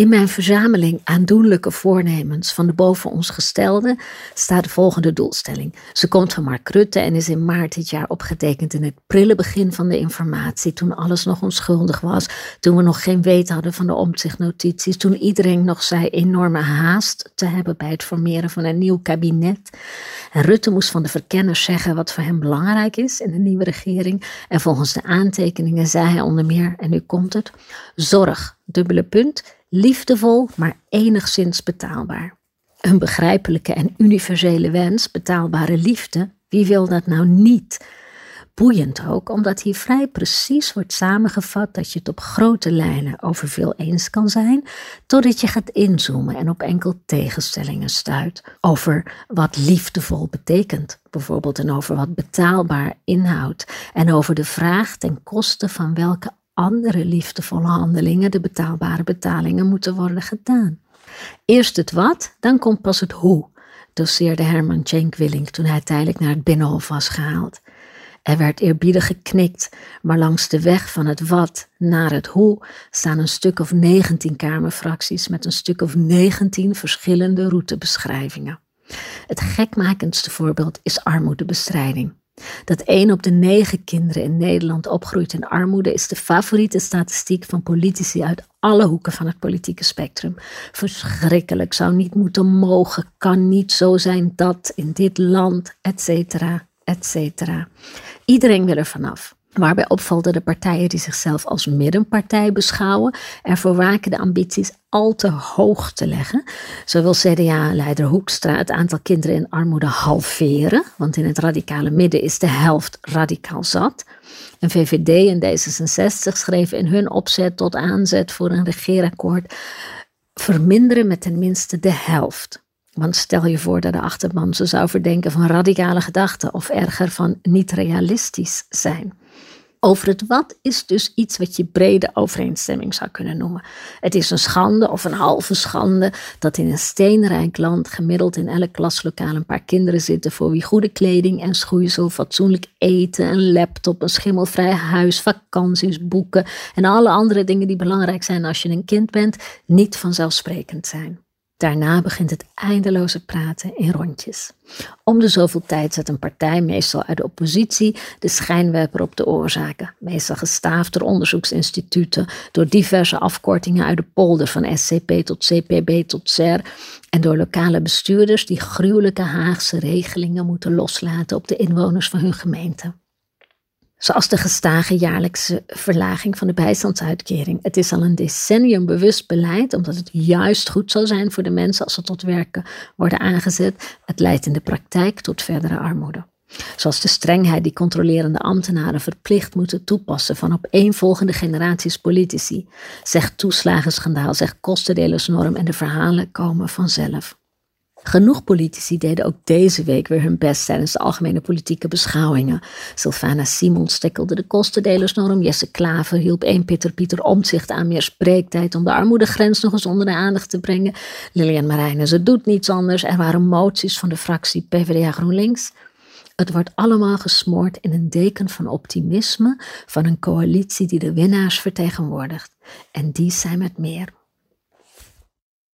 In mijn verzameling aandoenlijke voornemens van de boven ons gestelde staat de volgende doelstelling. Ze komt van Mark Rutte en is in maart dit jaar opgetekend in het prille begin van de informatie, toen alles nog onschuldig was, toen we nog geen weet hadden van de omzichtnotities, toen iedereen nog zei enorme haast te hebben bij het formeren van een nieuw kabinet. En Rutte moest van de verkenners zeggen wat voor hem belangrijk is in de nieuwe regering. En volgens de aantekeningen zei hij onder meer, en nu komt het, zorg, dubbele punt, liefdevol, maar enigszins betaalbaar. Een begrijpelijke en universele wens, betaalbare liefde, wie wil dat nou niet? Boeiend ook, omdat hier vrij precies wordt samengevat dat je het op grote lijnen over veel eens kan zijn, totdat je gaat inzoomen en op enkel tegenstellingen stuit over wat liefdevol betekent, bijvoorbeeld en over wat betaalbaar inhoudt en over de vraag ten koste van welke andere liefdevolle handelingen, de betaalbare betalingen, moeten worden gedaan. Eerst het wat, dan komt pas het hoe, doseerde Herman Cenk Willing toen hij tijdelijk naar het Binnenhof was gehaald. Er werd eerbiedig geknikt, maar langs de weg van het wat naar het hoe staan een stuk of negentien kamerfracties met een stuk of negentien verschillende routebeschrijvingen. Het gekmakendste voorbeeld is armoedebestrijding. Dat één op de negen kinderen in Nederland opgroeit in armoede is de favoriete statistiek van politici uit alle hoeken van het politieke spectrum. Verschrikkelijk, zou niet moeten mogen, kan niet zo zijn dat in dit land, et cetera, et cetera. Iedereen wil er vanaf. Waarbij opvalt dat de partijen die zichzelf als middenpartij beschouwen, ervoor waken de ambities al te hoog te leggen. Zo wil CDA-leider Hoekstra het aantal kinderen in armoede halveren, want in het radicale midden is de helft radicaal zat. En VVD en D66 schreven in hun opzet tot aanzet voor een regeerakkoord verminderen met tenminste de helft. Want stel je voor dat de achterban ze zou verdenken van radicale gedachten of erger van niet realistisch zijn. Over het wat is dus iets wat je brede overeenstemming zou kunnen noemen. Het is een schande of een halve schande dat in een steenrijk land gemiddeld in elk klaslokaal een paar kinderen zitten voor wie goede kleding en schoeisel, fatsoenlijk eten, een laptop, een schimmelvrij huis, vakanties, boeken en alle andere dingen die belangrijk zijn als je een kind bent, niet vanzelfsprekend zijn. Daarna begint het eindeloze praten in rondjes. Om de zoveel tijd zet een partij, meestal uit de oppositie, de schijnwerper op de oorzaken. Meestal gestaafd door onderzoeksinstituten, door diverse afkortingen uit de polder van SCP tot CPB tot SER en door lokale bestuurders die gruwelijke Haagse regelingen moeten loslaten op de inwoners van hun gemeente. Zoals de gestage jaarlijkse verlaging van de bijstandsuitkering. Het is al een decennium bewust beleid, omdat het juist goed zal zijn voor de mensen als ze tot werken worden aangezet. Het leidt in de praktijk tot verdere armoede. Zoals de strengheid die controlerende ambtenaren verplicht moeten toepassen van opeenvolgende generaties politici. Zeg toeslagenschandaal, zeg kostendelersnorm en de verhalen komen vanzelf. Genoeg politici deden ook deze week weer hun best tijdens de algemene politieke beschouwingen. Sylvana Simons stekkelde de kostendelersnorm. Jesse Klaver hielp één Pieter Pieter Omtzigt aan meer spreektijd om de armoedegrens nog eens onder de aandacht te brengen. Lilian Marijnen, ze doet niets anders. Er waren moties van de fractie PvdA GroenLinks. Het wordt allemaal gesmoord in een deken van optimisme van een coalitie die de winnaars vertegenwoordigt. En die zijn met meer.